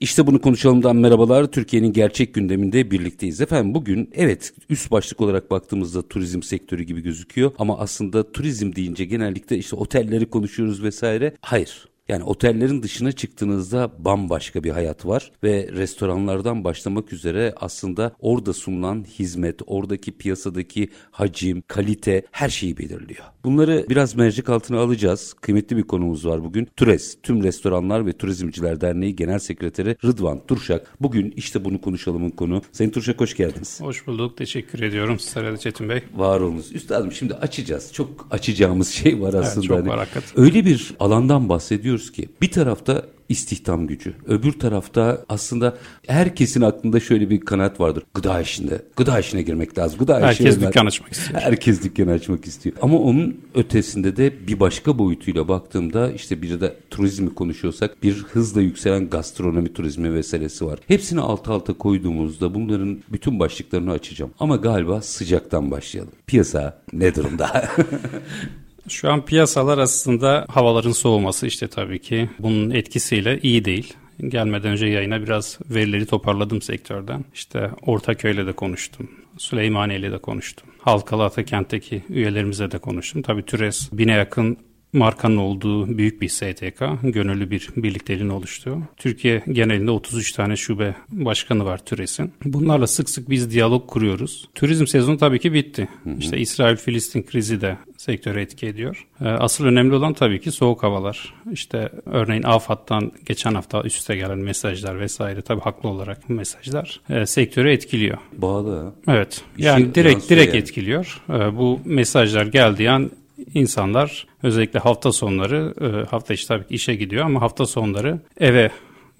İşte bunu konuşalımdan merhabalar. Türkiye'nin gerçek gündeminde birlikteyiz. Efendim bugün evet üst başlık olarak baktığımızda turizm sektörü gibi gözüküyor. Ama aslında turizm deyince genellikle işte otelleri konuşuyoruz vesaire. Hayır. Yani otellerin dışına çıktığınızda bambaşka bir hayat var ve restoranlardan başlamak üzere aslında orada sunulan hizmet, oradaki piyasadaki hacim, kalite her şeyi belirliyor. Bunları biraz mercek altına alacağız. Kıymetli bir konumuz var bugün. TÜRES, Tüm Restoranlar ve Turizmciler Derneği Genel Sekreteri Rıdvan Turşak. Bugün işte bunu konuşalımın konu. Sayın Turşak hoş geldiniz. Hoş bulduk. Teşekkür ediyorum Sarıda Çetin Bey. Var olunuz. Üstadım şimdi açacağız. Çok açacağımız şey var aslında. Evet, çok hani var hakikaten. Öyle bir alandan bahsediyoruz ki bir tarafta istihdam gücü. Öbür tarafta aslında herkesin aklında şöyle bir kanaat vardır. Gıda işinde. Gıda işine girmek lazım. Gıda Herkes işine dükkan açmak istiyor. Herkes dükkan açmak istiyor. Ama onun ötesinde de bir başka boyutuyla baktığımda işte bir de turizmi konuşuyorsak bir hızla yükselen gastronomi turizmi meselesi var. Hepsini alt alta koyduğumuzda bunların bütün başlıklarını açacağım. Ama galiba sıcaktan başlayalım. Piyasa ne durumda? Şu an piyasalar aslında havaların soğuması işte tabii ki bunun etkisiyle iyi değil. Gelmeden önce yayına biraz verileri toparladım sektörden. İşte Ortaköy'le de konuştum. Süleymaniye'yle de konuştum. Halkalı Atakent'teki üyelerimize de konuştum. Tabii TÜRES bine yakın markanın olduğu büyük bir STK, gönüllü bir birlikteliğini oluşturuyor. Türkiye genelinde 33 tane şube başkanı var TÜRES'in. Bunlarla sık sık biz diyalog kuruyoruz. Turizm sezonu tabii ki bitti. Hı hı. İşte İsrail-Filistin krizi de sektöre etki ediyor. Asıl önemli olan tabii ki soğuk havalar. İşte örneğin AFAD'dan geçen hafta üste gelen mesajlar vesaire tabii haklı olarak mesajlar e, sektörü etkiliyor. Bağlı. Evet. Yani direkt direkt yani. etkiliyor. E, bu mesajlar geldiği an insanlar özellikle hafta sonları hafta içi tabii ki işe gidiyor ama hafta sonları eve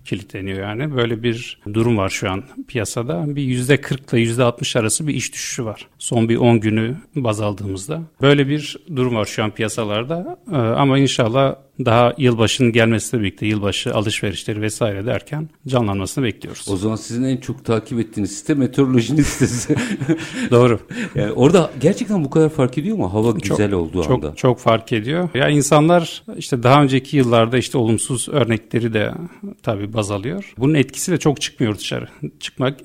kilitleniyor yani. Böyle bir durum var şu an piyasada. Bir yüzde 40 ile yüzde 60 arası bir iş düşüşü var. Son bir 10 günü baz aldığımızda. Böyle bir durum var şu an piyasalarda. Ama inşallah daha yılbaşının gelmesiyle birlikte yılbaşı alışverişleri vesaire derken canlanmasını bekliyoruz. O zaman sizin en çok takip ettiğiniz site meteorolojinin sitesi. Doğru. Yani orada gerçekten bu kadar fark ediyor mu hava güzel çok, olduğu çok, anda? Çok fark ediyor. Ya insanlar işte daha önceki yıllarda işte olumsuz örnekleri de tabii baz alıyor. Bunun etkisi de çok çıkmıyor dışarı. Çıkmak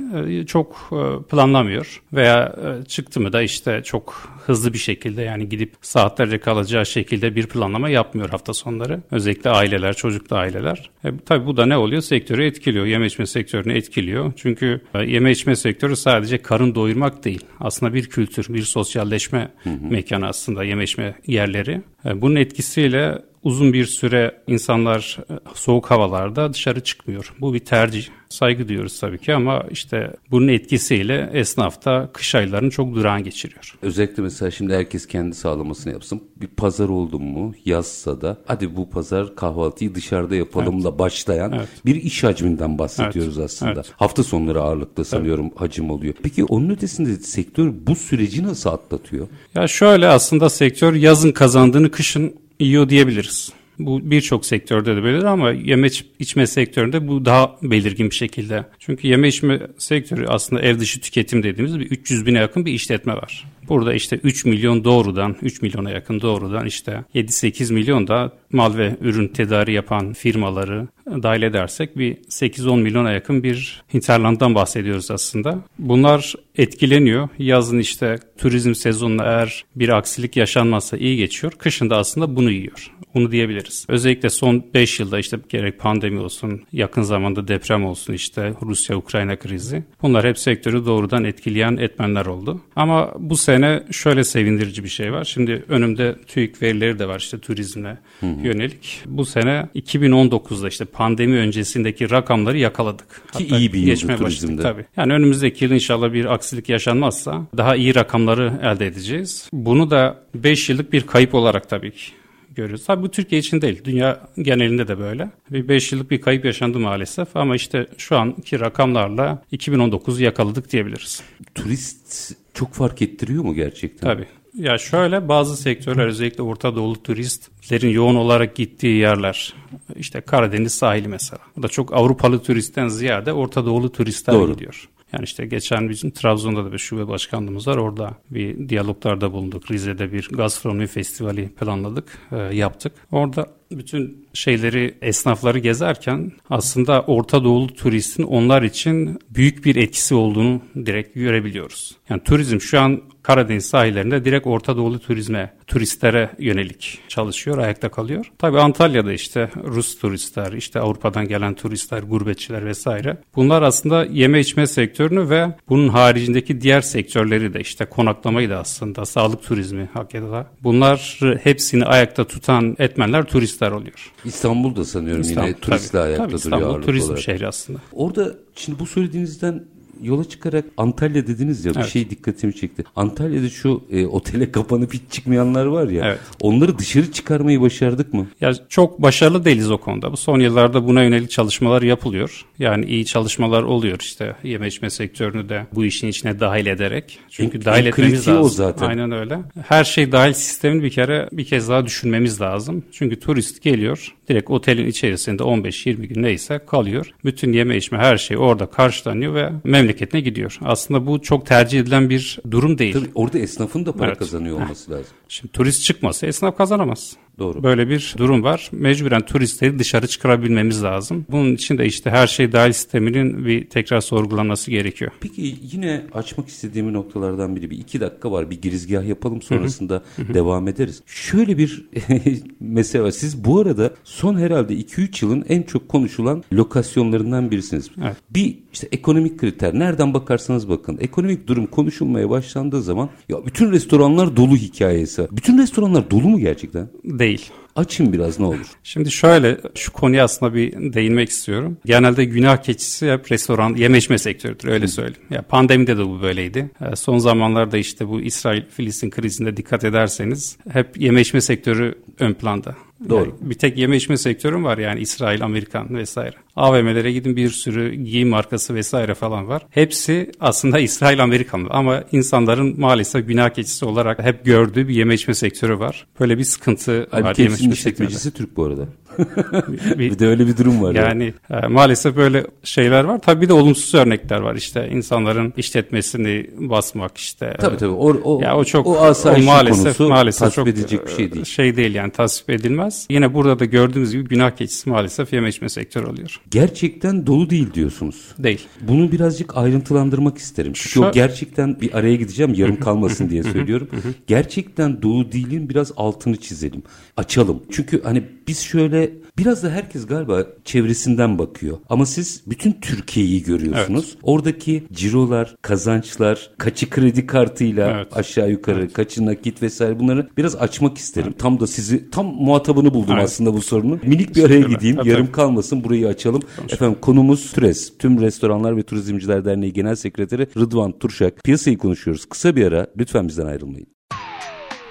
çok planlamıyor veya çıktı mı da işte çok hızlı bir şekilde yani gidip saatlerce kalacağı şekilde bir planlama yapmıyor hafta sonu insanları. Özellikle aileler, çocuklu aileler. E, tabii bu da ne oluyor? Sektörü etkiliyor. Yeme içme sektörünü etkiliyor. Çünkü e, yeme içme sektörü sadece karın doyurmak değil. Aslında bir kültür, bir sosyalleşme hı hı. mekanı aslında yeme içme yerleri. E, bunun etkisiyle uzun bir süre insanlar e, soğuk havalarda dışarı çıkmıyor. Bu bir tercih. Saygı diyoruz tabii ki ama işte bunun etkisiyle esnaf da kış aylarını çok durağan geçiriyor. Özellikle mesela şimdi herkes kendi sağlamasını yapsın. Bir pazar oldu mu yazsa da hadi bu pazar kahvaltıyı dışarıda yapalımla evet. başlayan evet. bir iş hacminden bahsediyoruz evet. aslında. Evet. Hafta sonları ağırlıkta sanıyorum evet. hacim oluyor. Peki onun ötesinde sektör bu süreci nasıl atlatıyor? Ya şöyle aslında sektör yazın kazandığını kışın yiyor diyebiliriz. Bu birçok sektörde de belirli ama yeme içme sektöründe bu daha belirgin bir şekilde. Çünkü yeme içme sektörü aslında ev dışı tüketim dediğimiz bir 300 bine yakın bir işletme var. Burada işte 3 milyon doğrudan, 3 milyona yakın doğrudan işte 7-8 milyon da mal ve ürün tedari yapan firmaları dahil edersek bir 8-10 milyona yakın bir hinterlanddan bahsediyoruz aslında. Bunlar etkileniyor. Yazın işte turizm sezonunda eğer bir aksilik yaşanmazsa iyi geçiyor. Kışın da aslında bunu yiyor. Onu diyebiliriz. Özellikle son 5 yılda işte gerek pandemi olsun, yakın zamanda deprem olsun işte Rusya-Ukrayna krizi. Bunlar hep sektörü doğrudan etkileyen etmenler oldu. Ama bu sene şöyle sevindirici bir şey var. Şimdi önümde TÜİK verileri de var işte turizmle hı hı. yönelik. Bu sene 2019'da işte pandemi öncesindeki rakamları yakaladık. Ki Hatta iyi bir yıldı turizmde. Tabii. Yani önümüzdeki yıl inşallah bir aksilik yaşanmazsa daha iyi rakamları elde edeceğiz. Bunu da 5 yıllık bir kayıp olarak tabii ki görüyoruz. Tabii bu Türkiye için değil. Dünya genelinde de böyle. Bir 5 yıllık bir kayıp yaşandı maalesef ama işte şu anki rakamlarla 2019'u yakaladık diyebiliriz. Turist çok fark ettiriyor mu gerçekten? Tabii. Ya şöyle bazı sektörler özellikle Orta Doğulu turistlerin yoğun olarak gittiği yerler. işte Karadeniz sahili mesela. Bu da çok Avrupalı turistten ziyade Orta Doğulu turistler Doğru. gidiyor. Yani işte geçen bizim Trabzon'da da bir şube başkanlığımız var. Orada bir diyaloglarda bulunduk. Rize'de bir gastronomi festivali planladık, e, yaptık. Orada bütün şeyleri, esnafları gezerken aslında Orta Doğulu turistin onlar için büyük bir etkisi olduğunu direkt görebiliyoruz. Yani turizm şu an Karadeniz sahillerinde direkt Orta Doğulu turizme, turistlere yönelik çalışıyor, ayakta kalıyor. Tabii Antalya'da işte Rus turistler, işte Avrupa'dan gelen turistler, gurbetçiler vesaire. Bunlar aslında yeme içme sektörünü ve bunun haricindeki diğer sektörleri de işte konaklamayı da aslında, sağlık turizmi hakikaten. Bunlar hepsini ayakta tutan etmenler turistler oluyor. İstanbul'da sanıyorum İstanbul, yine turistle tabii, ayakta tabii, duruyor İstanbul turizm olarak. şehri aslında. Orada şimdi bu söylediğinizden yola çıkarak Antalya dediniz ya evet. bir şey dikkatimi çekti. Antalya'da şu e, otele kapanıp hiç çıkmayanlar var ya. Evet. Onları dışarı çıkarmayı başardık mı? Ya çok başarılı değiliz o konuda. Bu son yıllarda buna yönelik çalışmalar yapılıyor. Yani iyi çalışmalar oluyor işte yeme içme sektörünü de bu işin içine dahil ederek. Çünkü en, dahil en etmemiz lazım. o zaten. Aynen öyle. Her şey dahil sistemini bir kere bir kez daha düşünmemiz lazım. Çünkü turist geliyor direkt otelin içerisinde 15-20 gün neyse kalıyor. Bütün yeme içme her şey orada karşılanıyor ve memleketine gidiyor. Aslında bu çok tercih edilen bir durum değil. Tabii orada esnafın da para evet. kazanıyor olması lazım. Şimdi turist çıkmasa esnaf kazanamaz. Doğru. Böyle bir durum var. Mecburen turistleri dışarı çıkarabilmemiz lazım. Bunun için de işte her şey dahil sisteminin bir tekrar sorgulanması gerekiyor. Peki yine açmak istediğim noktalardan biri bir iki dakika var. Bir girizgah yapalım sonrasında devam ederiz. Şöyle bir mesele var. Siz bu arada son herhalde 2-3 yılın en çok konuşulan lokasyonlarından birisiniz. Evet. Bir işte ekonomik kriter nereden bakarsanız bakın ekonomik durum konuşulmaya başlandığı zaman ya bütün restoranlar dolu hikayesi. Bütün restoranlar dolu mu gerçekten? Değil. Açın biraz ne olur. Şimdi şöyle şu konuya aslında bir değinmek istiyorum. Genelde günah keçisi hep restoran, yeme içme sektörüdür öyle söyleyeyim. Ya pandemide de bu böyleydi. Son zamanlarda işte bu İsrail-Filistin krizinde dikkat ederseniz hep yeme içme sektörü ön planda. Doğru. Yani bir tek yeme içme sektörüm var yani İsrail, Amerikan vesaire. AVM'lere gidin bir sürü giyim markası vesaire falan var. Hepsi aslında İsrail, Amerikan ama insanların maalesef günah keçisi olarak hep gördüğü bir yeme içme sektörü var. Böyle bir sıkıntı Abi var yeme içme işletmecisi Türk bu arada. bir, de öyle bir durum var. Yani ya. E, maalesef böyle şeyler var. Tabii bir de olumsuz örnekler var. İşte insanların işletmesini basmak işte. Tabii tabii. O, o, ya o çok o, o maalesef maalesef tasvip çok edilecek bir şey değil. Şey değil yani tasvip edilmez. Yine burada da gördüğümüz gibi günah keçisi maalesef yeme içme sektörü oluyor. Gerçekten dolu değil diyorsunuz. Değil. Bunu birazcık ayrıntılandırmak isterim. Çünkü Şu... gerçekten bir araya gideceğim yarım kalmasın diye söylüyorum. gerçekten dolu değilin biraz altını çizelim. Açalım. Çünkü hani biz şöyle biraz da herkes galiba çevresinden bakıyor. Ama siz bütün Türkiye'yi görüyorsunuz. Evet. Oradaki cirolar, kazançlar, kaçı kredi kartıyla evet. aşağı yukarı, evet. kaçı nakit vesaire bunları biraz açmak isterim. Evet. Tam da sizi tam muhatabını buldum evet. aslında bu sorunun. Minik bir araya gideyim. Evet. Yarım kalmasın. Burayı açalım. Tamam. Efendim konumuz TÜRES. Tüm Restoranlar ve Turizmciler Derneği Genel Sekreteri Rıdvan Turşak. Piyasayı konuşuyoruz. Kısa bir ara. Lütfen bizden ayrılmayın.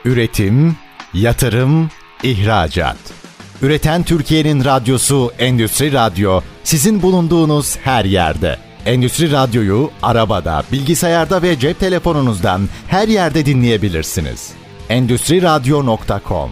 Üretim, yatırım, ihracat. Üreten Türkiye'nin radyosu Endüstri Radyo sizin bulunduğunuz her yerde. Endüstri Radyo'yu arabada, bilgisayarda ve cep telefonunuzdan her yerde dinleyebilirsiniz. Endüstri Radyo.com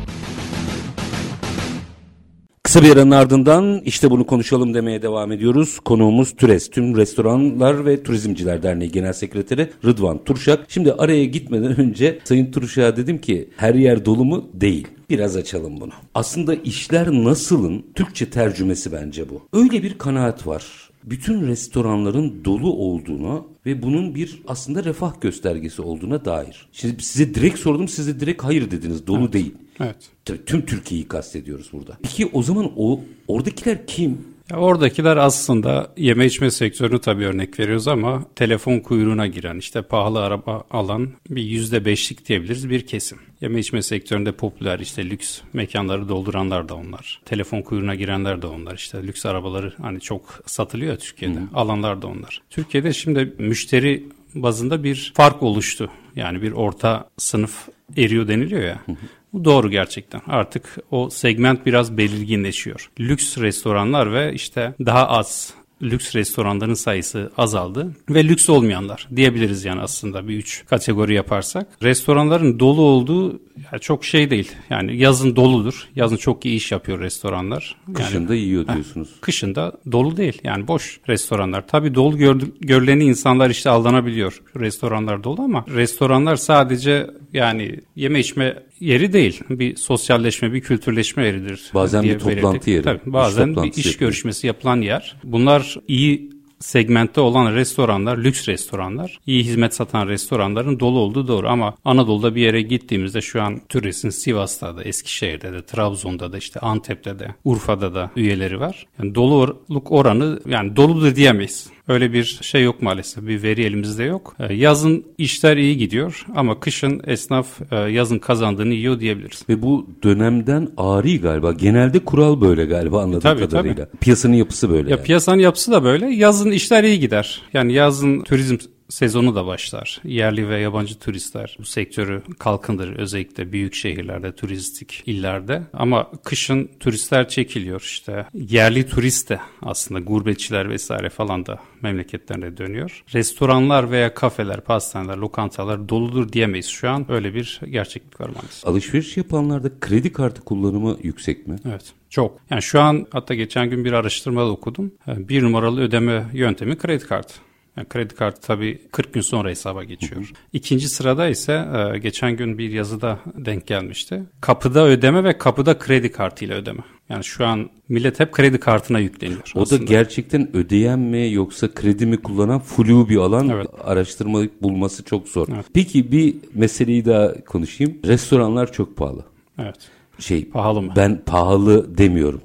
Kısa bir aranın ardından işte bunu konuşalım demeye devam ediyoruz. Konuğumuz TÜRES, Tüm Restoranlar ve Turizmciler Derneği Genel Sekreteri Rıdvan Turşak. Şimdi araya gitmeden önce Sayın Turşak'a dedim ki her yer dolu mu? Değil. Biraz açalım bunu. Aslında işler nasılın Türkçe tercümesi bence bu. Öyle bir kanaat var bütün restoranların dolu olduğuna ve bunun bir aslında refah göstergesi olduğuna dair. Şimdi size direkt sordum siz de direkt hayır dediniz dolu evet. değil. Evet. Tabii tüm Türkiye'yi kastediyoruz burada. Peki o zaman o oradakiler kim? Ya oradakiler aslında yeme içme sektörünü tabii örnek veriyoruz ama telefon kuyruğuna giren işte pahalı araba alan bir yüzde beşlik diyebiliriz bir kesim. Yeme içme sektöründe popüler işte lüks mekanları dolduranlar da onlar. Telefon kuyruğuna girenler de onlar. İşte lüks arabaları hani çok satılıyor Türkiye'de. Hı. Alanlar da onlar. Türkiye'de şimdi müşteri bazında bir fark oluştu. Yani bir orta sınıf eriyor deniliyor ya. Hı hı. Bu doğru gerçekten. Artık o segment biraz belirginleşiyor. Lüks restoranlar ve işte daha az lüks restoranların sayısı azaldı ve lüks olmayanlar diyebiliriz yani aslında bir üç kategori yaparsak. Restoranların dolu olduğu yani çok şey değil. Yani yazın doludur. Yazın çok iyi iş yapıyor restoranlar. Kışında yani, yiyor diyorsunuz. Heh, kışında dolu değil. Yani boş restoranlar. Tabii dolu gör, görüleni insanlar işte aldanabiliyor. Restoranlar dolu ama restoranlar sadece yani yeme içme yeri değil. Bir sosyalleşme, bir kültürleşme yeridir. Bazen bir toplantı belirttik. yeri. Tabii, bazen iş bir iş yapıyor. görüşmesi yapılan yer. Bunlar iyi segmentte olan restoranlar, lüks restoranlar, iyi hizmet satan restoranların dolu olduğu doğru ama Anadolu'da bir yere gittiğimizde şu an Türes'in Sivas'ta da, Eskişehir'de de, Trabzon'da da, işte Antep'te de, Urfa'da da üyeleri var. Yani doluluk oranı yani doludur diyemeyiz. Öyle bir şey yok maalesef. Bir veri elimizde yok. Ee, yazın işler iyi gidiyor ama kışın esnaf e, yazın kazandığını yiyor diyebiliriz. Ve bu dönemden ari galiba. Genelde kural böyle galiba anladığım tabii, kadarıyla. Tabii. Piyasanın yapısı böyle. Ya yani. piyasanın yapısı da böyle. Yazın işler iyi gider. Yani yazın turizm sezonu da başlar. Yerli ve yabancı turistler bu sektörü kalkındırır özellikle büyük şehirlerde, turistik illerde. Ama kışın turistler çekiliyor işte. Yerli turist de aslında gurbetçiler vesaire falan da memleketlerine dönüyor. Restoranlar veya kafeler, pastaneler, lokantalar doludur diyemeyiz şu an. Öyle bir gerçeklik var maalesef. Alışveriş yapanlarda kredi kartı kullanımı yüksek mi? Evet. Çok. Yani şu an hatta geçen gün bir araştırmada okudum. Bir numaralı ödeme yöntemi kredi kartı. Yani kredi kartı tabii 40 gün sonra hesaba geçiyor. Hı hı. İkinci sırada ise e, geçen gün bir yazıda denk gelmişti. Kapıda ödeme ve kapıda kredi kartıyla ödeme. Yani şu an millet hep kredi kartına yükleniyor. O aslında. da gerçekten ödeyen mi yoksa kredi mi kullanan flu bir alan evet. araştırma bulması çok zor. Evet. Peki bir meseleyi daha konuşayım. Restoranlar çok pahalı. Evet. Şey pahalı mı? Ben pahalı demiyorum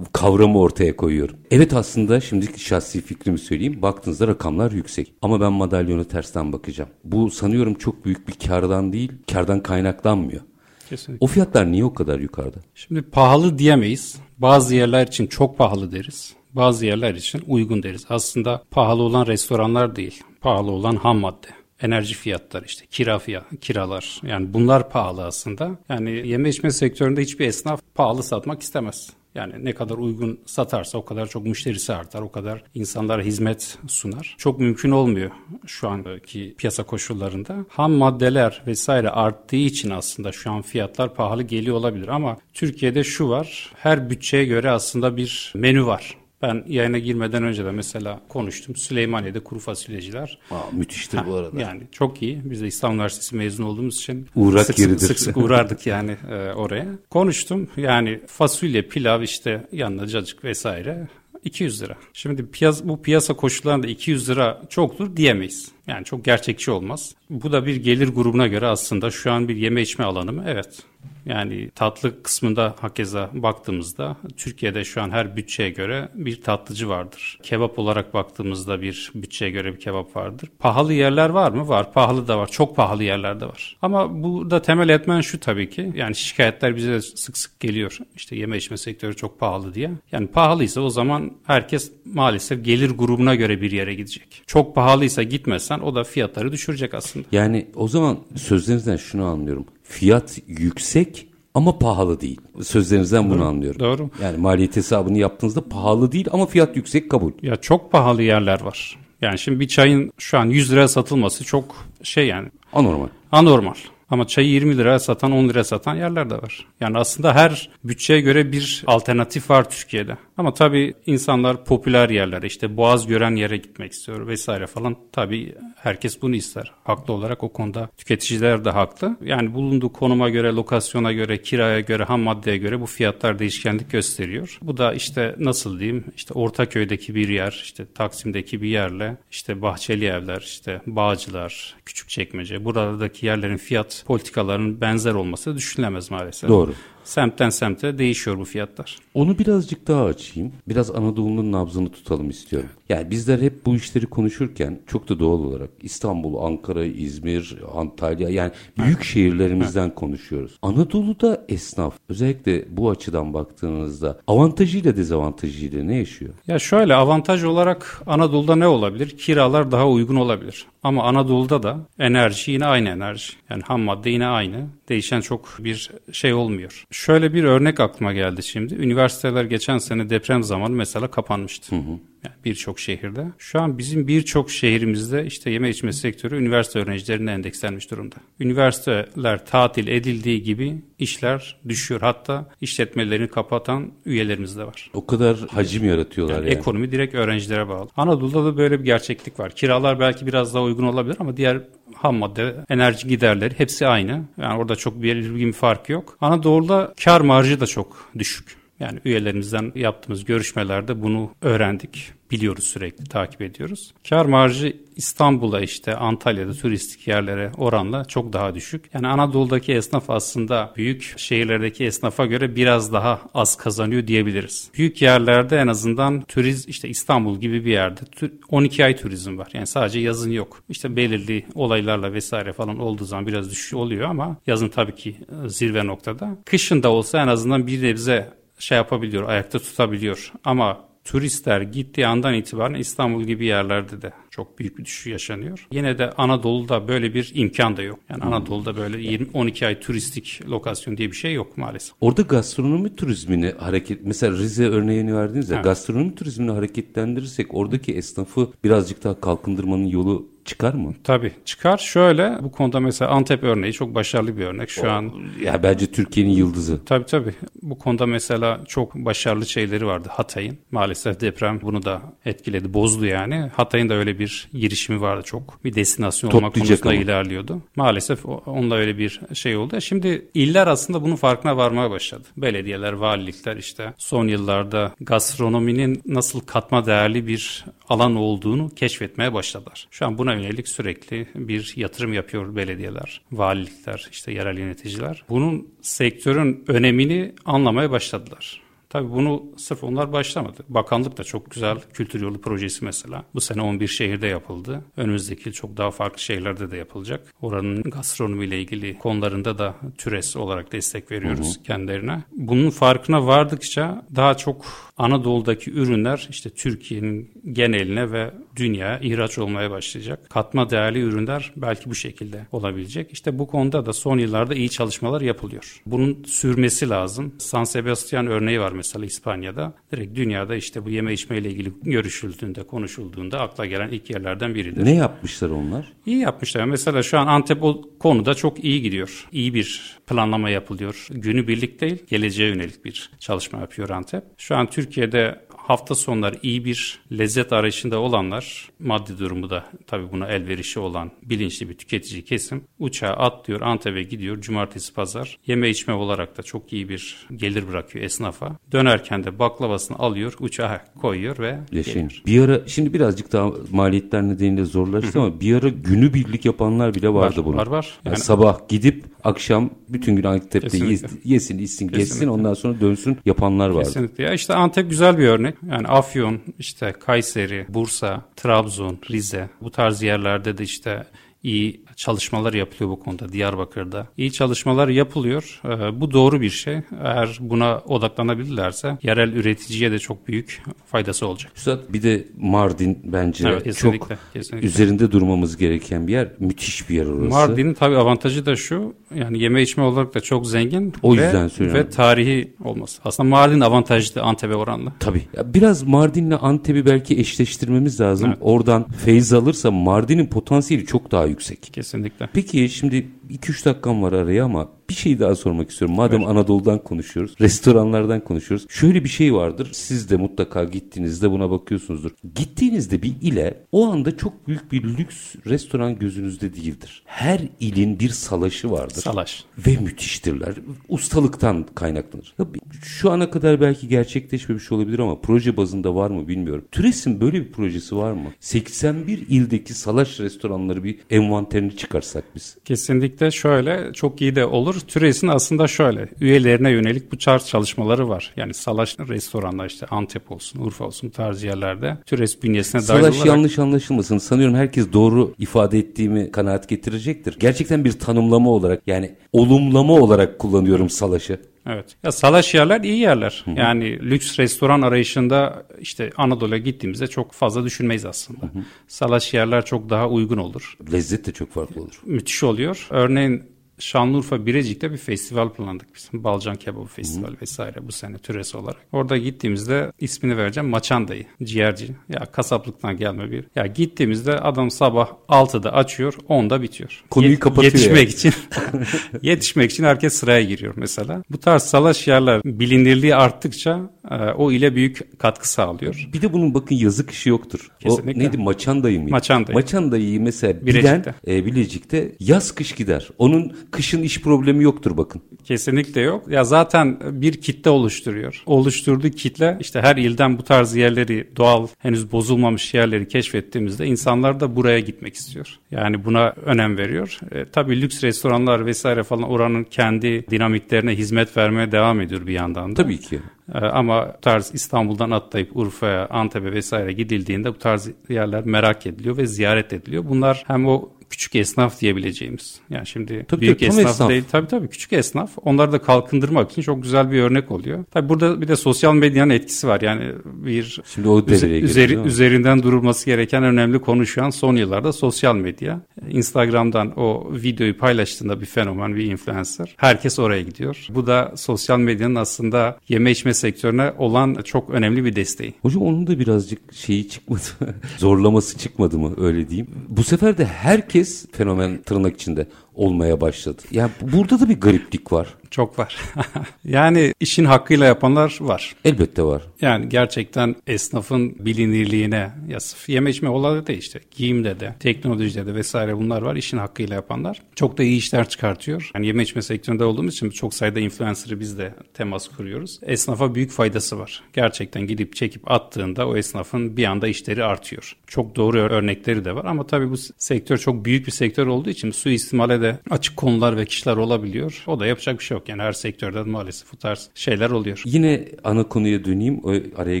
kavramı ortaya koyuyorum. Evet aslında şimdi şahsi fikrimi söyleyeyim. Baktığınızda rakamlar yüksek. Ama ben madalyonu tersten bakacağım. Bu sanıyorum çok büyük bir kardan değil, kardan kaynaklanmıyor. Kesinlikle. O fiyatlar niye o kadar yukarıda? Şimdi pahalı diyemeyiz. Bazı yerler için çok pahalı deriz. Bazı yerler için uygun deriz. Aslında pahalı olan restoranlar değil. Pahalı olan ham madde enerji fiyatları işte kira fiyat, kiralar yani bunlar pahalı aslında. Yani yeme içme sektöründe hiçbir esnaf pahalı satmak istemez. Yani ne kadar uygun satarsa o kadar çok müşterisi artar, o kadar insanlara hizmet sunar. Çok mümkün olmuyor şu anki piyasa koşullarında. Ham maddeler vesaire arttığı için aslında şu an fiyatlar pahalı geliyor olabilir ama Türkiye'de şu var. Her bütçeye göre aslında bir menü var. Ben yayına girmeden önce de mesela konuştum. Süleymaniye'de kuru fasulyeciler. Aa, müthiştir ha, bu arada. Yani çok iyi. Biz de İstanbul Üniversitesi mezun olduğumuz için Uğrak sık, yeridir. sık sık uğrardık yani e, oraya. Konuştum. Yani fasulye, pilav işte yanına cacık vesaire 200 lira. Şimdi piyas bu piyasa koşullarında 200 lira çoktur diyemeyiz. Yani çok gerçekçi olmaz. Bu da bir gelir grubuna göre aslında şu an bir yeme içme alanı mı? Evet. Yani tatlı kısmında hakeza baktığımızda Türkiye'de şu an her bütçeye göre bir tatlıcı vardır. Kebap olarak baktığımızda bir bütçeye göre bir kebap vardır. Pahalı yerler var mı? Var. Pahalı da var. Çok pahalı yerler de var. Ama burada temel etmen şu tabii ki. Yani şikayetler bize sık sık geliyor. İşte yeme içme sektörü çok pahalı diye. Yani pahalıysa o zaman herkes maalesef gelir grubuna göre bir yere gidecek. Çok pahalıysa gitmesen o da fiyatları düşürecek aslında. Yani o zaman sözlerinizden şunu anlıyorum fiyat yüksek ama pahalı değil. Sözlerinizden bunu doğru, anlıyorum. Doğru. Yani maliyet hesabını yaptığınızda pahalı değil ama fiyat yüksek kabul. Ya çok pahalı yerler var. Yani şimdi bir çayın şu an 100 liraya satılması çok şey yani. Anormal. Anormal. Ama çayı 20 liraya satan 10 liraya satan yerler de var. Yani aslında her bütçeye göre bir alternatif var Türkiye'de. Ama tabii insanlar popüler yerlere işte boğaz gören yere gitmek istiyor vesaire falan. Tabii herkes bunu ister. Haklı olarak o konuda tüketiciler de haklı. Yani bulunduğu konuma göre, lokasyona göre, kiraya göre, ham maddeye göre bu fiyatlar değişkenlik gösteriyor. Bu da işte nasıl diyeyim işte Ortaköy'deki bir yer, işte Taksim'deki bir yerle işte Bahçeli evler, işte Bağcılar, Küçükçekmece buradaki yerlerin fiyat politikalarının benzer olması düşünülemez maalesef. Doğru. Semtten semte değişiyor bu fiyatlar. Onu birazcık daha açayım. Biraz Anadolu'nun nabzını tutalım istiyorum. Yani bizler hep bu işleri konuşurken çok da doğal olarak İstanbul, Ankara, İzmir, Antalya yani büyük şehirlerimizden konuşuyoruz. Anadolu'da esnaf özellikle bu açıdan baktığınızda avantajıyla dezavantajıyla ne yaşıyor? Ya şöyle avantaj olarak Anadolu'da ne olabilir? Kiralar daha uygun olabilir. Ama Anadolu'da da enerji yine aynı enerji. Yani ham madde yine aynı. Değişen çok bir şey olmuyor. Şöyle bir örnek aklıma geldi şimdi. Üniversiteler geçen sene deprem zamanı mesela kapanmıştı. Hı hı. Yani birçok şehirde. Şu an bizim birçok şehrimizde işte yeme içme sektörü üniversite öğrencilerine endekslenmiş durumda. Üniversiteler tatil edildiği gibi işler düşüyor. Hatta işletmelerini kapatan üyelerimiz de var. O kadar hacim yaratıyorlar yani. yani. Ekonomi direkt öğrencilere bağlı. Anadolu'da da böyle bir gerçeklik var. Kiralar belki biraz daha uygun olabilir ama diğer ham madde, enerji giderleri hepsi aynı. Yani orada çok bir bir fark yok. Anadolu'da kar marjı da çok düşük. Yani üyelerimizden yaptığımız görüşmelerde bunu öğrendik. Biliyoruz sürekli takip ediyoruz. Kar marjı İstanbul'a işte Antalya'da turistik yerlere oranla çok daha düşük. Yani Anadolu'daki esnaf aslında büyük şehirlerdeki esnafa göre biraz daha az kazanıyor diyebiliriz. Büyük yerlerde en azından turizm işte İstanbul gibi bir yerde 12 ay turizm var. Yani sadece yazın yok. İşte belirli olaylarla vesaire falan olduğu zaman biraz düşüş oluyor ama yazın tabii ki zirve noktada. Kışın da olsa en azından bir nebze şey yapabiliyor, ayakta tutabiliyor. Ama turistler gittiği andan itibaren İstanbul gibi yerlerde de çok büyük bir düşüş yaşanıyor. Yine de Anadolu'da böyle bir imkan da yok. Yani Anadolu'da böyle 20 12 ay turistik lokasyon diye bir şey yok maalesef. Orada gastronomi turizmini hareket mesela Rize örneğini verdiniz ya evet. gastronomi turizmini hareketlendirirsek oradaki esnafı birazcık daha kalkındırmanın yolu çıkar mı? Tabii çıkar. Şöyle bu konuda mesela Antep örneği çok başarılı bir örnek. Şu o, an ya bence Türkiye'nin yıldızı. Tabii tabii. Bu konuda mesela çok başarılı şeyleri vardı Hatay'ın. Maalesef deprem bunu da etkiledi, bozdu yani. Hatay'ın da öyle bir girişimi vardı çok. Bir destinasyon olmak konusunda ama. ilerliyordu. Maalesef onunla öyle bir şey oldu. Şimdi iller aslında bunun farkına varmaya başladı. Belediyeler, valilikler işte son yıllarda gastronominin nasıl katma değerli bir alan olduğunu keşfetmeye başladılar. Şu an buna yönelik sürekli bir yatırım yapıyor belediyeler, valilikler, işte yerel yöneticiler. Bunun sektörün önemini anlamaya başladılar. Tabii bunu sırf onlar başlamadı. Bakanlık da çok güzel kültür yolu projesi mesela. Bu sene 11 şehirde yapıldı. Önümüzdeki çok daha farklı şehirlerde de yapılacak. Oranın gastronomiyle ilgili konularında da TÜRES olarak destek veriyoruz hı hı. kendilerine. Bunun farkına vardıkça daha çok Anadolu'daki ürünler işte Türkiye'nin geneline ve dünya ihraç olmaya başlayacak. Katma değerli ürünler belki bu şekilde olabilecek. İşte bu konuda da son yıllarda iyi çalışmalar yapılıyor. Bunun sürmesi lazım. San Sebastian örneği var mesela İspanya'da. Direkt dünyada işte bu yeme içme ile ilgili görüşüldüğünde, konuşulduğunda akla gelen ilk yerlerden biridir. Ne yapmışlar onlar? İyi yapmışlar. Mesela şu an Antep o konuda çok iyi gidiyor. İyi bir planlama yapılıyor. Günü birlik değil, geleceğe yönelik bir çalışma yapıyor Antep. Şu an Türkiye'de hafta sonları iyi bir lezzet arayışında olanlar, maddi durumu da tabii buna elverişi olan bilinçli bir tüketici kesim uçağa atlıyor, Antep'e gidiyor, cumartesi pazar. Yeme içme olarak da çok iyi bir gelir bırakıyor esnafa. Dönerken de baklavasını alıyor, uçağa koyuyor ve Yaşayın. Bir ara şimdi birazcık daha maliyetler nedeniyle zorlaştı ama bir ara günü birlik yapanlar bile vardı var, bunun. Var var. Yani, yani sabah gidip akşam bütün gün Antep'te yesin, içsin, geçsin ondan sonra dönsün yapanlar vardı. Kesinlikle. Ya işte Antep güzel bir örnek. Yani Afyon, işte Kayseri, Bursa, Trabzon, Rize bu tarz yerlerde de işte iyi çalışmalar yapılıyor bu konuda Diyarbakır'da. İyi çalışmalar yapılıyor. Ee, bu doğru bir şey. Eğer buna odaklanabilirlerse yerel üreticiye de çok büyük faydası olacak. Üstad bir de Mardin bence evet, kesinlikle, çok kesinlikle. üzerinde durmamız gereken bir yer. Müthiş bir yer orası. Mardin'in tabii avantajı da şu. Yani yeme içme olarak da çok zengin. O yüzden ve, söylüyorum. Ve tarihi olması. Aslında Mardin avantajlı Antep'e oranla. Tabii. Ya biraz Mardin'le Antep'i belki eşleştirmemiz lazım. Evet. Oradan feyiz alırsa Mardin'in potansiyeli çok daha yüksek. Kesinlikle. Peki şimdi 2-3 dakikam var araya ama bir şey daha sormak istiyorum. Madem evet. Anadolu'dan konuşuyoruz, restoranlardan konuşuyoruz. Şöyle bir şey vardır. Siz de mutlaka gittiğinizde buna bakıyorsunuzdur. Gittiğinizde bir ile o anda çok büyük bir lüks restoran gözünüzde değildir. Her ilin bir salaşı vardır. Salaş. Ve müthiştirler. Ustalıktan kaynaklanır. Şu ana kadar belki gerçekleşmemiş olabilir ama proje bazında var mı bilmiyorum. Türes'in böyle bir projesi var mı? 81 ildeki salaş restoranları bir envanterini çıkarsak biz. Kesinlikle Kesinlikle şöyle çok iyi de olur. Türes'in aslında şöyle üyelerine yönelik bu tarz çalışmaları var. Yani salaş restoranlar işte Antep olsun, Urfa olsun tarz yerlerde Türes bünyesine dahil Salaş olarak. yanlış anlaşılmasın. Sanıyorum herkes doğru ifade ettiğimi kanaat getirecektir. Gerçekten bir tanımlama olarak yani olumlama olarak kullanıyorum salaşı. Evet. Ya salaş yerler iyi yerler. Yani lüks restoran arayışında işte Anadolu'ya gittiğimizde çok fazla düşünmeyiz aslında. Salaş yerler çok daha uygun olur. Lezzet de çok farklı olur. Müthiş oluyor. Örneğin Şanlıurfa Birecik'te bir festival planladık biz. Balcan Kebabı Festivali vesaire bu sene türesi olarak. Orada gittiğimizde ismini vereceğim Maçandayı, ciğerci. Ya kasaplıktan gelme bir. Ya gittiğimizde adam sabah 6'da açıyor, 10'da bitiyor. Konuyu kapatıyor Yetişmek yani. için yetişmek için herkes sıraya giriyor mesela. Bu tarz salaş yerler bilinirliği arttıkça e, o ile büyük katkı sağlıyor. Bir de bunun bakın yazık işi yoktur. Kesinlikle. O neydi Maçandayı mıydı? Maçandayı. Maçandayı'yı mesela Bilecik'te. bilen e, Bilecik'te yaz kış gider. Onun kışın iş problemi yoktur bakın. Kesinlikle yok. Ya zaten bir kitle oluşturuyor. Oluşturduğu kitle işte her ilden bu tarz yerleri doğal henüz bozulmamış yerleri keşfettiğimizde insanlar da buraya gitmek istiyor. Yani buna önem veriyor. E, tabii lüks restoranlar vesaire falan oranın kendi dinamiklerine hizmet vermeye devam ediyor bir yandan da. Tabii ki. E, ama bu tarz İstanbul'dan atlayıp Urfa'ya, Antep'e vesaire gidildiğinde bu tarz yerler merak ediliyor ve ziyaret ediliyor. Bunlar hem o küçük esnaf diyebileceğimiz. Yani şimdi Tabii büyük tabii, esnaf, esnaf. değil. Tabii tabii küçük esnaf. Onları da kalkındırmak için çok güzel bir örnek oluyor. Tabii burada bir de sosyal medyanın etkisi var. Yani bir Şimdi o üzeri- mi? üzerinden durulması gereken önemli konu şu an son yıllarda sosyal medya. Instagram'dan o videoyu paylaştığında bir fenomen, bir influencer. Herkes oraya gidiyor. Bu da sosyal medyanın aslında yeme içme sektörüne olan çok önemli bir desteği. Hocam onun da birazcık şeyi çıkmadı. Zorlaması çıkmadı mı öyle diyeyim. Bu sefer de herkes fenomen tırnak içinde olmaya başladı. Yani burada da bir gariplik var. Çok var. yani işin hakkıyla yapanlar var. Elbette var. Yani gerçekten esnafın bilinirliğine ya sırf yeme içme olayı da işte giyimde de teknolojide de vesaire bunlar var işin hakkıyla yapanlar. Çok da iyi işler çıkartıyor. Yani yeme içme sektöründe olduğumuz için çok sayıda influencer'ı biz de temas kuruyoruz. Esnafa büyük faydası var. Gerçekten gidip çekip attığında o esnafın bir anda işleri artıyor. Çok doğru örnekleri de var ama tabii bu sektör çok büyük bir sektör olduğu için suistimale de açık konular ve kişiler olabiliyor. O da yapacak bir şey yok. Yani her sektörde maalesef bu tarz şeyler oluyor. Yine ana konuya döneyim o araya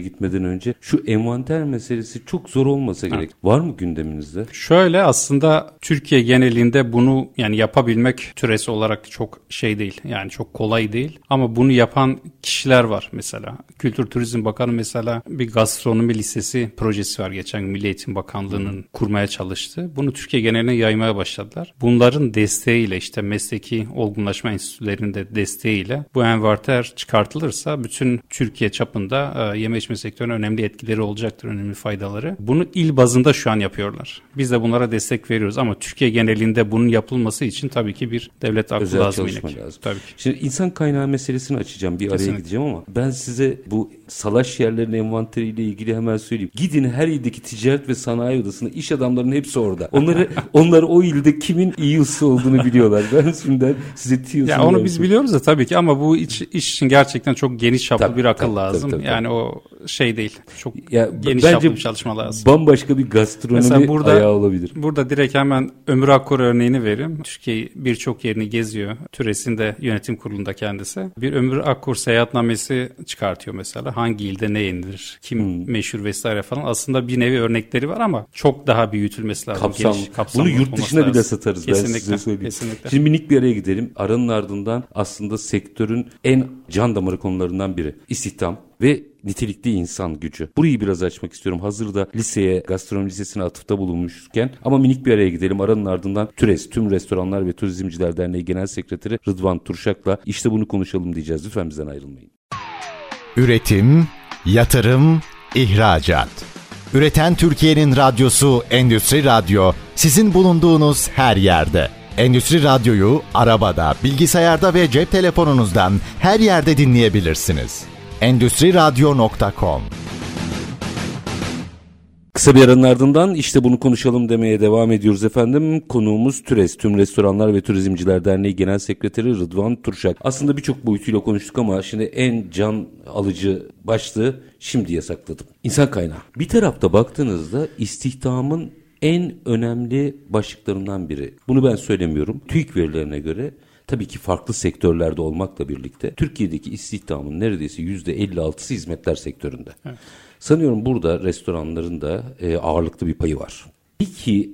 gitmeden önce. Şu envanter meselesi çok zor olmasa gerek. Var mı gündeminizde? Şöyle aslında Türkiye genelinde bunu yani yapabilmek türesi olarak çok şey değil. Yani çok kolay değil. Ama bunu yapan kişiler var mesela. Kültür Turizm Bakanı mesela bir gastronomi lisesi projesi var geçen Milli Eğitim Bakanlığı'nın kurmaya çalıştığı. Bunu Türkiye geneline yaymaya başladılar. Bunların desteğiyle işte mesleki olgunlaşma enstitülerinin de desteğiyle bu envanter çıkartılırsa bütün Türkiye çapında e, yeme içme sektörüne önemli etkileri olacaktır, önemli faydaları. Bunu il bazında şu an yapıyorlar. Biz de bunlara destek veriyoruz ama Türkiye genelinde bunun yapılması için tabii ki bir devlet aklı Özel lazım. lazım. Tabii ki. Şimdi insan kaynağı meselesini açacağım. Bir araya Kesinlikle. gideceğim ama ben size bu salaş yerlerin envanteriyle ilgili hemen söyleyeyim. Gidin her ildeki ticaret ve sanayi odasında iş adamlarının hepsi orada. Onları onlar o ilde kimin iyi olduğunu biliyorlar. Ben şimdiden size tiyosunu Ya onu biz biliyoruz da tabii ki ama bu iş, iş için gerçekten çok geniş çaplı Tabii, bir akıl tabii, lazım. tabii, tabii, yani o şey değil. Çok Ya geniş çaplı bir çalışma lazım. Bambaşka bir gastronomi Mesela burada- ayağı olabilir. Burada direkt hemen Ömür Akkor örneğini vereyim. Türkiye birçok yerini geziyor. Türesinde yönetim kurulunda kendisi. Bir Ömür Akkor seyahatnamesi çıkartıyor mesela. Hangi ilde ne yenilir, kim Hmm. meşhur vesaire falan. Aslında bir nevi örnekleri var ama çok daha büyütülmesi lazım. Kapsamlı. Geniş, kapsamlı Bunu yurt dışına bile satarız ben Kesinlikle, size söyleyeyim. Kesinlikle. Şimdi minik bir araya gidelim. Aranın ardından aslında sektörün en can damarı konularından biri. İstihdam ve nitelikli insan gücü. Burayı biraz açmak istiyorum. Hazırda liseye, gastronomi lisesine atıfta bulunmuşken ama minik bir araya gidelim. Aranın ardından TÜRES, Tüm Restoranlar ve Turizmciler Derneği Genel Sekreteri Rıdvan Turşak'la işte bunu konuşalım diyeceğiz. Lütfen bizden ayrılmayın. Üretim, yatırım, ihracat. Üreten Türkiye'nin radyosu Endüstri Radyo sizin bulunduğunuz her yerde. Endüstri Radyo'yu arabada, bilgisayarda ve cep telefonunuzdan her yerde dinleyebilirsiniz. Endüstri Radyo.com Kısa bir aranın ardından işte bunu konuşalım demeye devam ediyoruz efendim. Konuğumuz TÜRES, Tüm Restoranlar ve Turizmciler Derneği Genel Sekreteri Rıdvan Turşak. Aslında birçok boyutuyla konuştuk ama şimdi en can alıcı başlığı şimdiye sakladım. İnsan kaynağı. Bir tarafta baktığınızda istihdamın en önemli başlıklarından biri. Bunu ben söylemiyorum. TÜİK verilerine göre tabii ki farklı sektörlerde olmakla birlikte Türkiye'deki istihdamın neredeyse %56'sı hizmetler sektöründe. Evet. Sanıyorum burada restoranların da e, ağırlıklı bir payı var. Peki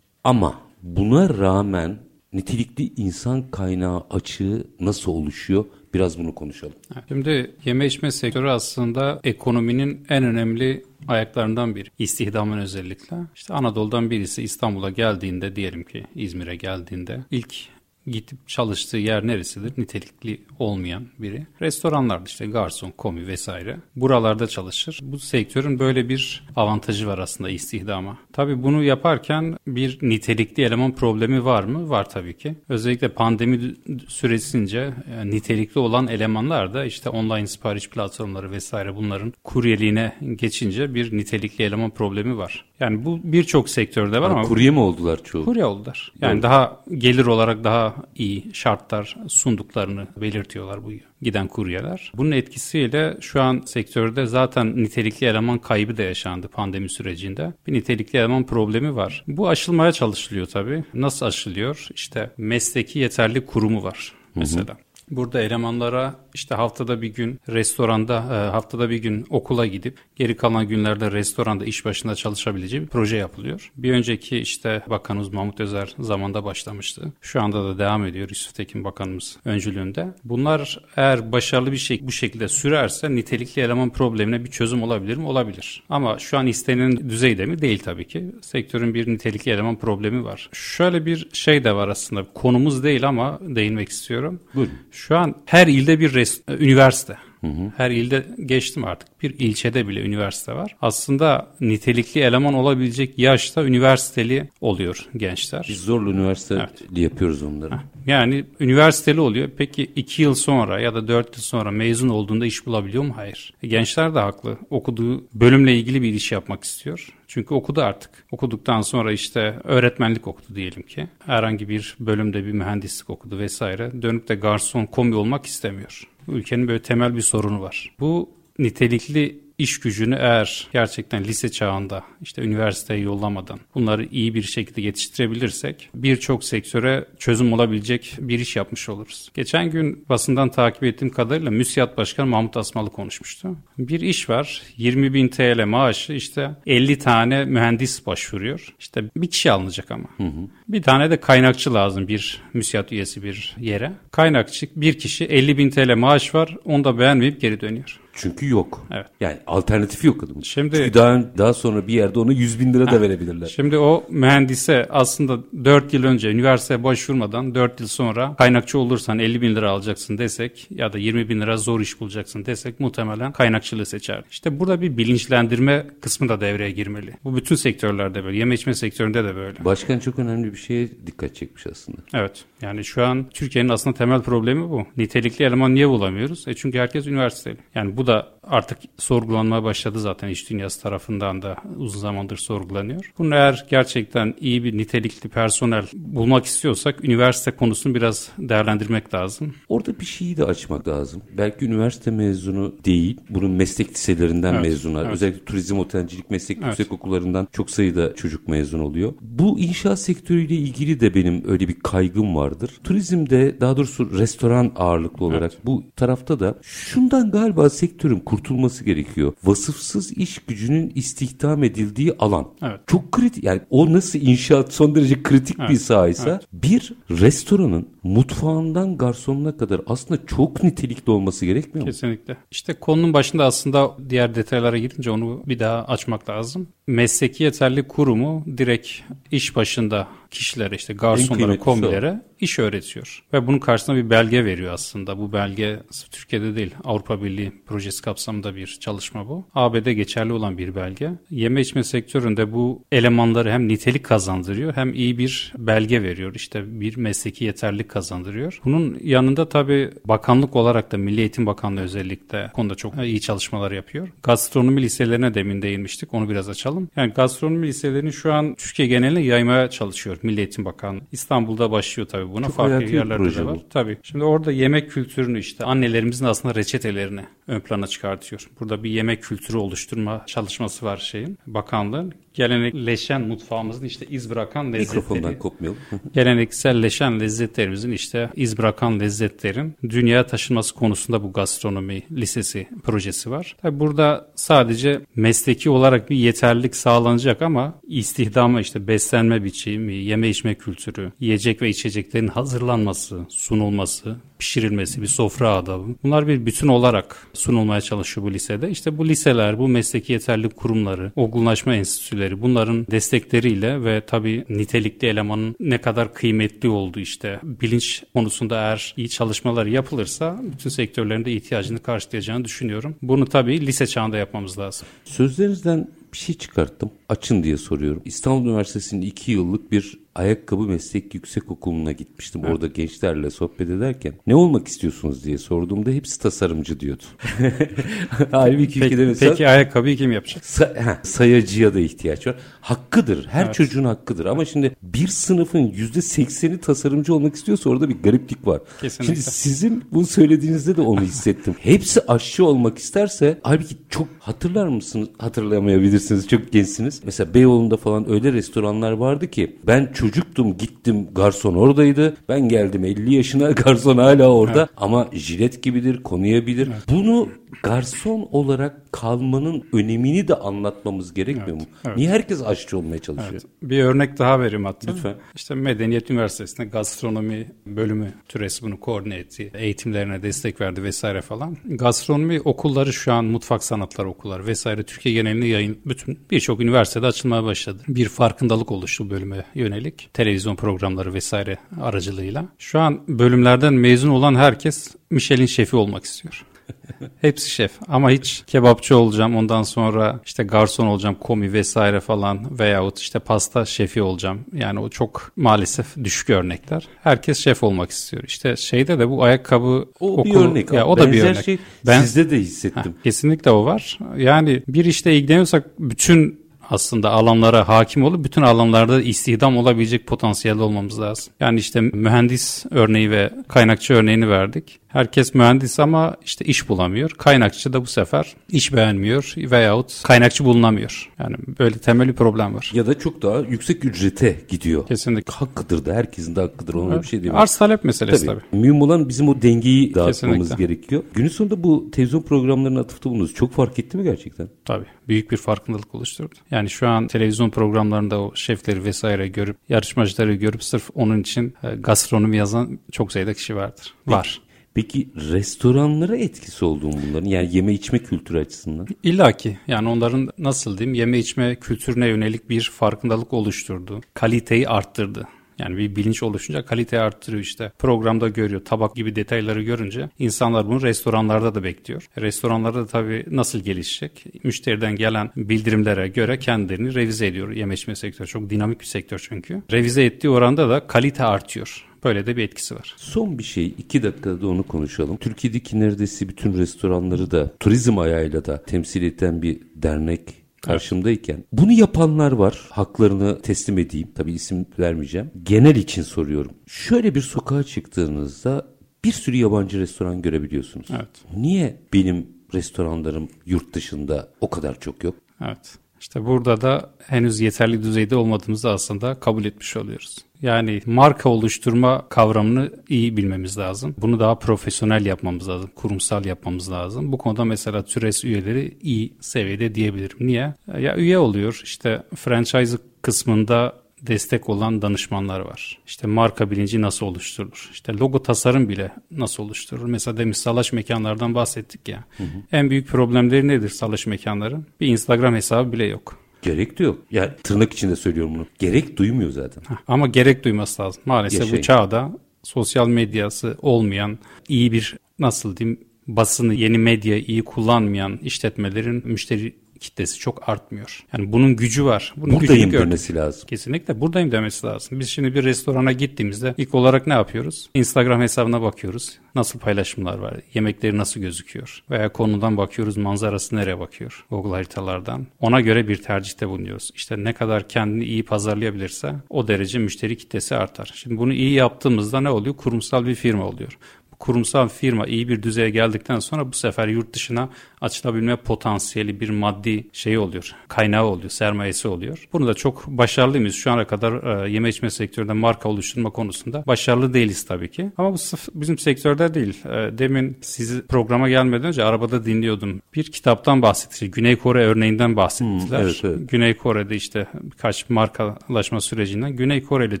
ama buna rağmen nitelikli insan kaynağı açığı nasıl oluşuyor? Biraz bunu konuşalım. Şimdi yeme içme sektörü aslında ekonominin en önemli ayaklarından biri. İstihdamın özellikle. İşte Anadolu'dan birisi İstanbul'a geldiğinde diyelim ki İzmir'e geldiğinde ilk gidip çalıştığı yer neresidir? Nitelikli olmayan biri. Restoranlarda işte garson, komi vesaire. Buralarda çalışır. Bu sektörün böyle bir avantajı var aslında istihdama. Tabii bunu yaparken bir nitelikli eleman problemi var mı? Var tabii ki. Özellikle pandemi süresince e, nitelikli olan elemanlar da işte online sipariş platformları vesaire bunların kuryeliğine geçince bir nitelikli eleman problemi var. Yani bu birçok sektörde var yani ama kurye mi oldular çoğu? Kurye oldular. Yani evet. daha gelir olarak daha iyi şartlar sunduklarını belirtiyorlar bu giden kuryeler. Bunun etkisiyle şu an sektörde zaten nitelikli eleman kaybı da yaşandı pandemi sürecinde. Bir nitelikli eleman problemi var. Bu aşılmaya çalışılıyor tabii. Nasıl aşılıyor? İşte mesleki yeterli kurumu var mesela. Hı hı. Burada elemanlara işte haftada bir gün restoranda, e, haftada bir gün okula gidip geri kalan günlerde restoranda iş başında çalışabileceği bir proje yapılıyor. Bir önceki işte Bakanımız Mahmut Özer zamanda başlamıştı. Şu anda da devam ediyor Yusuf Tekin Bakanımız öncülüğünde. Bunlar eğer başarılı bir şey bu şekilde sürerse nitelikli eleman problemine bir çözüm olabilir mi? Olabilir. Ama şu an istenen düzeyde mi? Değil tabii ki. Sektörün bir nitelikli eleman problemi var. Şöyle bir şey de var aslında. Konumuz değil ama değinmek istiyorum. Buyurun. Şu an her ilde bir res- üniversite. Hı hı. Her ilde geçtim artık. Bir ilçede bile üniversite var. Aslında nitelikli eleman olabilecek yaşta üniversiteli oluyor gençler. Biz zorlu üniversiteli evet. yapıyoruz onları. Yani üniversiteli oluyor. Peki iki yıl sonra ya da dört yıl sonra mezun olduğunda iş bulabiliyor mu? Hayır. E, gençler de haklı. Okuduğu bölümle ilgili bir iş yapmak istiyor. Çünkü okudu artık. Okuduktan sonra işte öğretmenlik okudu diyelim ki. Herhangi bir bölümde bir mühendislik okudu vesaire. Dönüp de garson, komi olmak istemiyor. Ülkenin böyle temel bir sorunu var. Bu nitelikli iş gücünü eğer gerçekten lise çağında işte üniversiteye yollamadan bunları iyi bir şekilde yetiştirebilirsek birçok sektöre çözüm olabilecek bir iş yapmış oluruz. Geçen gün basından takip ettiğim kadarıyla MÜSİAD Başkanı Mahmut Asmalı konuşmuştu. Bir iş var 20 bin TL maaşı işte 50 tane mühendis başvuruyor. İşte bir kişi alınacak ama. Hı hı. Bir tane de kaynakçı lazım bir MÜSİAD üyesi bir yere. Kaynakçı bir kişi 50 bin TL maaş var onu da beğenmeyip geri dönüyor. Çünkü yok. Evet. Yani alternatifi yok adamın. Şimdi, Çünkü daha, daha sonra bir yerde ona 100 bin lira da verebilirler. Şimdi o mühendise aslında 4 yıl önce üniversiteye başvurmadan 4 yıl sonra kaynakçı olursan 50 bin lira alacaksın desek ya da 20 bin lira zor iş bulacaksın desek muhtemelen kaynakçılığı seçer. İşte burada bir bilinçlendirme kısmı da devreye girmeli. Bu bütün sektörlerde böyle. Yeme içme sektöründe de böyle. Başkan çok önemli bir şeye dikkat çekmiş aslında. Evet. Yani şu an Türkiye'nin aslında temel problemi bu. Nitelikli eleman niye bulamıyoruz? E çünkü herkes üniversiteli. Yani bu da artık sorgulanmaya başladı zaten iş dünyası tarafından da uzun zamandır sorgulanıyor. Bunu eğer gerçekten iyi bir nitelikli personel bulmak istiyorsak üniversite konusunu biraz değerlendirmek lazım. Orada bir şeyi de açmak lazım. Belki üniversite mezunu değil, bunun meslek liselerinden evet, mezunlar. Evet. Özellikle turizm otelcilik meslek evet. yüksek okullarından çok sayıda çocuk mezun oluyor. Bu inşaat sektörüyle ilgili de benim öyle bir kaygım vardır. Turizmde daha doğrusu restoran ağırlıklı olarak evet. bu tarafta da şundan galiba sektörün kurtulması gerekiyor. Vasıfsız iş gücünün istihdam edildiği alan. Evet. Çok kritik yani o nasıl inşaat son derece kritik evet. bir sahaysa evet. bir restoranın mutfağından garsonuna kadar aslında çok nitelikli olması gerekmiyor mu? Kesinlikle. İşte konunun başında aslında diğer detaylara girince onu bir daha açmak lazım. Mesleki yeterli kurumu direkt iş başında kişilere işte garsonlara, komilere iş öğretiyor. Ve bunun karşısında bir belge veriyor aslında. Bu belge Türkiye'de değil Avrupa Birliği projesi kapsamında bir çalışma bu. AB'de geçerli olan bir belge. Yeme içme sektöründe bu elemanları hem nitelik kazandırıyor hem iyi bir belge veriyor. İşte bir mesleki yeterlilik kazandırıyor. Bunun yanında tabii bakanlık olarak da Milli Eğitim Bakanlığı özellikle konuda çok iyi çalışmalar yapıyor. Gastronomi liselerine demin değinmiştik. Onu biraz açalım. Yani gastronomi liselerini şu an Türkiye geneline yaymaya çalışıyor Milli Eğitim Bakanlığı. İstanbul'da başlıyor tabii buna. Çok Farklı yerlerde de var. Bu. Tabii. Şimdi orada yemek kültürünü işte annelerimizin aslında reçetelerini ön plana çıkartıyor. Burada bir yemek kültürü oluşturma çalışması var şeyin bakanlığın gelenekleşen mutfağımızın işte iz bırakan lezzetleri. Mikrofondan kopmayalım. gelenekselleşen lezzetlerimizin işte iz bırakan lezzetlerin dünyaya taşınması konusunda bu gastronomi lisesi projesi var. Tabi burada sadece mesleki olarak bir yeterlilik sağlanacak ama istihdama işte beslenme biçimi, yeme içme kültürü, yiyecek ve içeceklerin hazırlanması, sunulması, pişirilmesi, bir sofra adabı. Bunlar bir bütün olarak sunulmaya çalışıyor bu lisede. İşte bu liseler, bu mesleki yeterlilik kurumları, olgunlaşma enstitüleri bunların destekleriyle ve tabii nitelikli elemanın ne kadar kıymetli olduğu işte bilinç konusunda eğer iyi çalışmalar yapılırsa bütün sektörlerin de ihtiyacını karşılayacağını düşünüyorum. Bunu tabii lise çağında yapmamız lazım. Sözlerinizden bir şey çıkarttım. Açın diye soruyorum. İstanbul Üniversitesi'nin iki yıllık bir ayakkabı meslek yüksek okuluna gitmiştim. Evet. Orada gençlerle sohbet ederken ne olmak istiyorsunuz diye sorduğumda hepsi tasarımcı diyordu. Halbuki peki, mesela, peki ayakkabıyı kim yapacak? Sa- ha, sayacıya da ihtiyaç var. Hakkıdır. Her evet. çocuğun hakkıdır. Ama şimdi bir sınıfın yüzde sekseni tasarımcı olmak istiyorsa orada bir gariplik var. Kesinlikle. Şimdi sizin bunu söylediğinizde de onu hissettim. hepsi aşçı olmak isterse halbuki çok hatırlar mısınız? Hatırlamayabilirsiniz. Çok gençsiniz. Mesela Beyoğlu'nda falan öyle restoranlar vardı ki ben çocuktum gittim garson oradaydı. Ben geldim 50 yaşına garson hala orada evet. ama jilet gibidir konuyabilir. Evet. Bunu garson olarak kalmanın önemini de anlatmamız gerekmiyor evet, mu? Evet. Niye herkes aşçı olmaya çalışıyor? Evet. Bir örnek daha vereyim hatta. Lütfen. İşte Medeniyet Üniversitesi'nde gastronomi bölümü türesi bunu koordine etti. Eğitimlerine destek verdi vesaire falan. Gastronomi okulları şu an mutfak sanatları okulları vesaire Türkiye genelinde yayın bütün birçok üniversitede açılmaya başladı. Bir farkındalık oluştu bölüme yönelik. Televizyon programları vesaire aracılığıyla. Şu an bölümlerden mezun olan herkes Michelin şefi olmak istiyor. Hepsi şef ama hiç kebapçı olacağım ondan sonra işte garson olacağım komi vesaire falan veyahut işte pasta şefi olacağım. Yani o çok maalesef düşük örnekler. Herkes şef olmak istiyor. İşte şeyde de bu ayakkabı o okulu, bir örnek. Ya, o da bir örnek. Şey ben, sizde de hissettim. Heh, kesinlikle o var. Yani bir işte ilgileniyorsak bütün aslında alanlara hakim olup bütün alanlarda istihdam olabilecek potansiyelde olmamız lazım. Yani işte mühendis örneği ve kaynakçı örneğini verdik. Herkes mühendis ama işte iş bulamıyor. Kaynakçı da bu sefer iş beğenmiyor veyahut kaynakçı bulunamıyor. Yani böyle temel bir problem var. Ya da çok daha yüksek ücrete gidiyor. Kesinlikle. Hakkıdır da herkesin de hakkıdır. Ona evet. bir şey diyemem. Arz talep meselesi tabii. tabii. Mühim olan bizim o dengeyi dağıtmamız gerekiyor. Günün sonunda bu televizyon programlarına atıfta bulundunuz. Çok fark etti mi gerçekten? Tabii. Büyük bir farkındalık oluşturdu. Yani şu an televizyon programlarında o şefleri vesaire görüp yarışmacıları görüp sırf onun için e, gastronomi yazan çok sayıda kişi vardır. Var. Peki restoranlara etkisi oldu bunların? Yani yeme içme kültürü açısından. İlla ki. Yani onların nasıl diyeyim yeme içme kültürüne yönelik bir farkındalık oluşturdu. Kaliteyi arttırdı. Yani bir bilinç oluşunca kalite arttırıyor işte. Programda görüyor tabak gibi detayları görünce insanlar bunu restoranlarda da bekliyor. Restoranlarda da tabii nasıl gelişecek? Müşteriden gelen bildirimlere göre kendilerini revize ediyor yeme içme sektörü. Çok dinamik bir sektör çünkü. Revize ettiği oranda da kalite artıyor. Böyle de bir etkisi var. Son bir şey iki dakikada onu konuşalım. Türkiye'deki neredeyse bütün restoranları da turizm ayağıyla da temsil eden bir dernek karşımdayken bunu yapanlar var. Haklarını teslim edeyim. Tabii isim vermeyeceğim. Genel için soruyorum. Şöyle bir sokağa çıktığınızda bir sürü yabancı restoran görebiliyorsunuz. Evet. Niye benim restoranlarım yurt dışında o kadar çok yok? Evet. İşte burada da henüz yeterli düzeyde olmadığımızı aslında kabul etmiş oluyoruz. Yani marka oluşturma kavramını iyi bilmemiz lazım. Bunu daha profesyonel yapmamız lazım, kurumsal yapmamız lazım. Bu konuda mesela TÜRES üyeleri iyi seviyede diyebilirim. Niye? Ya üye oluyor işte franchise kısmında destek olan danışmanlar var. İşte marka bilinci nasıl oluşturulur? İşte logo tasarım bile nasıl oluşturulur? Mesela demiş salaş mekanlardan bahsettik ya. Hı hı. En büyük problemleri nedir salaş mekanların? Bir Instagram hesabı bile yok. Gerek de yok. Yani tırnak içinde söylüyorum bunu. Gerek duymuyor zaten. Ama gerek duyması lazım. Maalesef Yaşayın. bu çağda sosyal medyası olmayan iyi bir nasıl diyeyim basını, yeni medya iyi kullanmayan işletmelerin müşteri kitlesi çok artmıyor. Yani bunun gücü var. Bunun buradayım demesi lazım. Kesinlikle buradayım demesi lazım. Biz şimdi bir restorana gittiğimizde ilk olarak ne yapıyoruz? Instagram hesabına bakıyoruz. Nasıl paylaşımlar var? Yemekleri nasıl gözüküyor? Veya konudan bakıyoruz manzarası nereye bakıyor? Google haritalardan. Ona göre bir tercihte bulunuyoruz. İşte ne kadar kendini iyi pazarlayabilirse o derece müşteri kitlesi artar. Şimdi bunu iyi yaptığımızda ne oluyor? Kurumsal bir firma oluyor kurumsal firma iyi bir düzeye geldikten sonra bu sefer yurt dışına açılabilme potansiyeli bir maddi şey oluyor. Kaynağı oluyor, sermayesi oluyor. Bunu da çok başarılı mıyız? Şu ana kadar e, yeme içme sektöründe marka oluşturma konusunda başarılı değiliz tabii ki. Ama bu bizim sektörde değil. E, demin sizi programa gelmeden önce arabada dinliyordum. Bir kitaptan bahsetti. Güney Kore örneğinden bahsettiler. Hmm, evet, evet. Güney Kore'de işte birkaç markalaşma sürecinden Güney Kore ile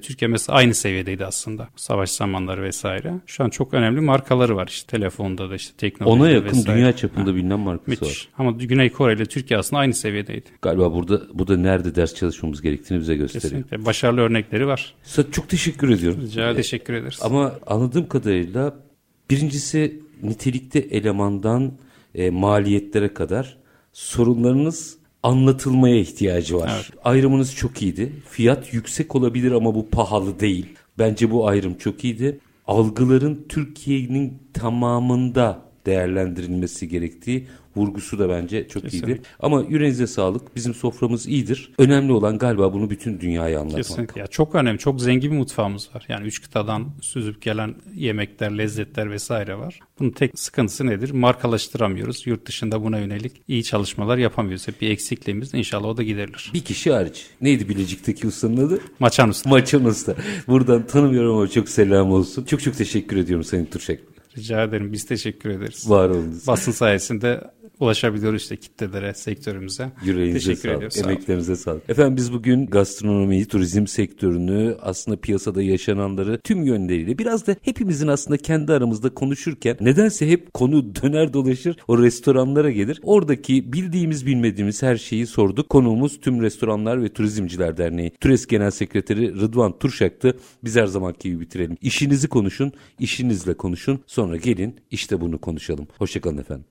Türkiye mesela aynı seviyedeydi aslında. Savaş zamanları vesaire. Şu an çok önemli markaları var işte telefonda da işte teknolojide Ona yakın vesaire. dünya çapında ha. bilinen markası Müthiş. var. Ama Güney Kore ile Türkiye aslında aynı seviyedeydi. Galiba burada bu da nerede ders çalışmamız gerektiğini bize gösteriyor. Kesinlikle. Başarılı örnekleri var. Size çok teşekkür ediyorum. Rica teşekkür ederiz. Ama anladığım kadarıyla birincisi nitelikte elemandan e, maliyetlere kadar sorunlarınız anlatılmaya ihtiyacı var. Evet. Ayrımınız çok iyiydi. Fiyat yüksek olabilir ama bu pahalı değil. Bence bu ayrım çok iyiydi. Algıların Türkiye'nin tamamında değerlendirilmesi gerektiği vurgusu da bence çok Kesinlikle. iyiydi. Ama yüreğinize sağlık. Bizim soframız iyidir. Önemli olan galiba bunu bütün dünyaya anlatmak. Kesinlikle. Ya çok önemli. Çok zengin bir mutfağımız var. Yani üç kıtadan süzüp gelen yemekler, lezzetler vesaire var. Bunun tek sıkıntısı nedir? Markalaştıramıyoruz. Yurt dışında buna yönelik iyi çalışmalar yapamıyoruz. Hep bir eksikliğimiz. İnşallah o da giderilir. Bir kişi hariç. Neydi Bilecik'teki ustanın adı? Maçan Usta. Maçan Usta. Buradan tanımıyorum ama çok selam olsun. Çok çok teşekkür ediyorum Sayın Turşak. Rica ederim. Biz teşekkür ederiz. Var olunuz. Basın sayesinde ulaşabiliyoruz işte kitlelere, sektörümüze. Yüreğinize Teşekkür sağlık, ediyoruz. Emeklerinize sağlık. Efendim biz bugün gastronomiyi, turizm sektörünü, aslında piyasada yaşananları tüm yönleriyle biraz da hepimizin aslında kendi aramızda konuşurken nedense hep konu döner dolaşır o restoranlara gelir. Oradaki bildiğimiz bilmediğimiz her şeyi sorduk. Konuğumuz Tüm Restoranlar ve Turizmciler Derneği TÜRES Genel Sekreteri Rıdvan Turşak'tı. Biz her zamanki gibi bitirelim. İşinizi konuşun, işinizle konuşun. Sonra gelin işte bunu konuşalım. Hoşçakalın efendim.